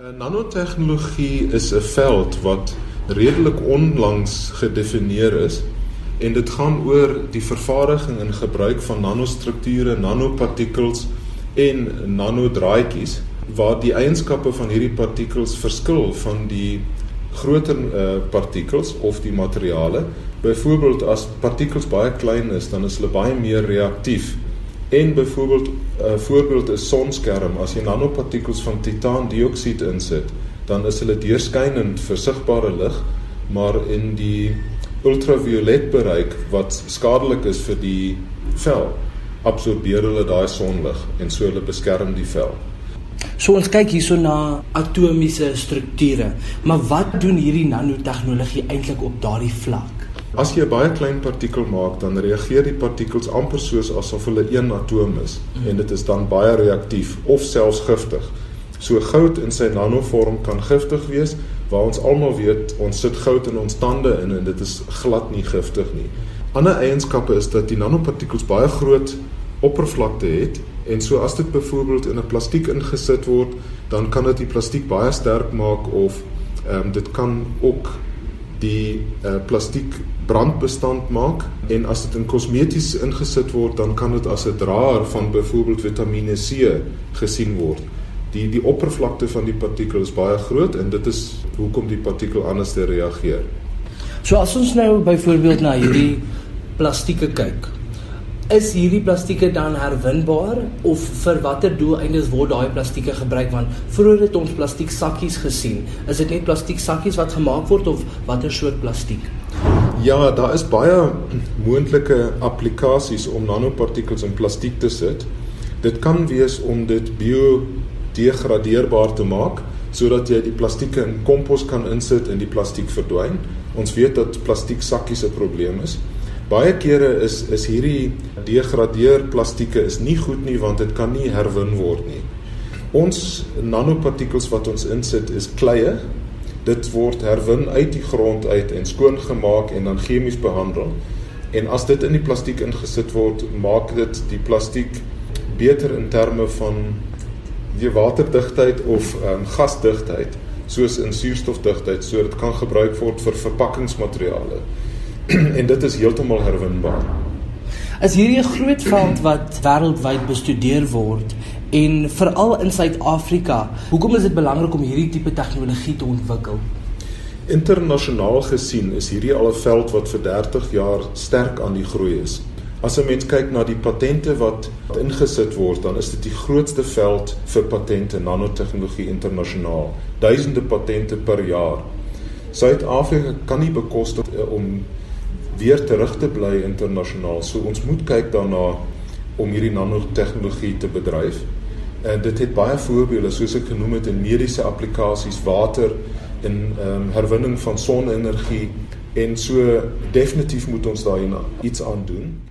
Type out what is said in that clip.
Uh, nanotehnologie is 'n veld wat redelik onlangs gedefinieer is en dit gaan oor die vervaardiging en gebruik van nanostrukture, nanopartikels en nanodraadjies waar die eienskappe van hierdie partikels verskil van die groter uh, partikels of die materiale. Byvoorbeeld as partikels baie klein is, dan is hulle baie meer reaktief. En byvoorbeeld 'n uh, voorbeeld is sonskerm. As jy nanopartikels van titaandioksied insit, dan is hulle deurskynend vir sigbare lig, maar in die ultraviolet bereik wat skadelik is vir die vel, absorbeer hulle daai sonlig en so hulle beskerm die vel. So ons kyk hierso na atomiese strukture, maar wat doen hierdie nanotegnologie eintlik op daardie vlak? As jy 'n baie klein partikel maak, dan reageer die partikels amper soos asof hulle een atoom is mm. en dit is dan baie reaktief of selfs giftig. So goud in sy nanovorm kan giftig wees, waar ons almal weet ons sit goud in ons tande in en dit is glad nie giftig nie. Ander eienskappe is dat die nanopartikels baie groot oppervlakte het en so as dit byvoorbeeld in 'n plastiek ingesit word, dan kan dit die plastiek baie sterk maak of ehm um, dit kan ook die uh, plastiek brandbestand maak en as dit in kosmeties ingesit word dan kan dit as 'n draer van byvoorbeeld Vitamiene C gesien word. Die die oppervlakte van die partikel is baie groot en dit is hoekom die partikel anders reageer. So as ons nou byvoorbeeld na hierdie plastieke kyk, is hierdie plastieke dan herwinbaar of vir watter doeleindes word daai plastieke gebruik? Want vroeër het ons plastiek sakkies gesien. Is dit net plastiek sakkies wat gemaak word of watter soort plastiek? Ja daar is baie moontlike applikasies om nanopartikels in plastiek te sit. Dit kan wees om dit biodegradeerbaar te maak sodat jy die plastieke in kompos kan insit en die plastiek verdwyn. Ons weet dat plastiek sakkies 'n probleem is Baie kere is is hierdie degradeer plastieke is nie goed nie want dit kan nie herwin word nie. Ons nanopartikels wat ons insit is kleie. Dit word herwin uit die grond uit en skoon gemaak en dan chemies behandel. En as dit in die plastiek ingesit word, maak dit die plastiek beter in terme van die waterdigtheid of um, gasdigtheid, soos in suurstofdigtheid, so dit kan gebruik word vir verpakkingsmateriale. en dit is heeltemal herwinbaar. As hierdie 'n groot veld wat wêreldwyd bestudeer word en veral in Suid-Afrika, hoekom is dit belangrik om hierdie tipe tegnologie te ontwikkel? Internasionaal gesien is hierdie al 'n veld wat vir 30 jaar sterk aan die groei is. As 'n mens kyk na die patente wat ingesit word, dan is dit die grootste veld vir patente nanotegnologie internasionaal. Duisende patente per jaar. Suid-Afrika kan nie bekostig om weer terug te bly internasionaal. So ons moet kyk daarna om hierdie nanotegnologie te bedryf. En dit het baie voorbeelde soos ek genoem het in mediese applikasies, water in ehm um, herwinning van sonenergie en so definitief moet ons daarin iets aan doen.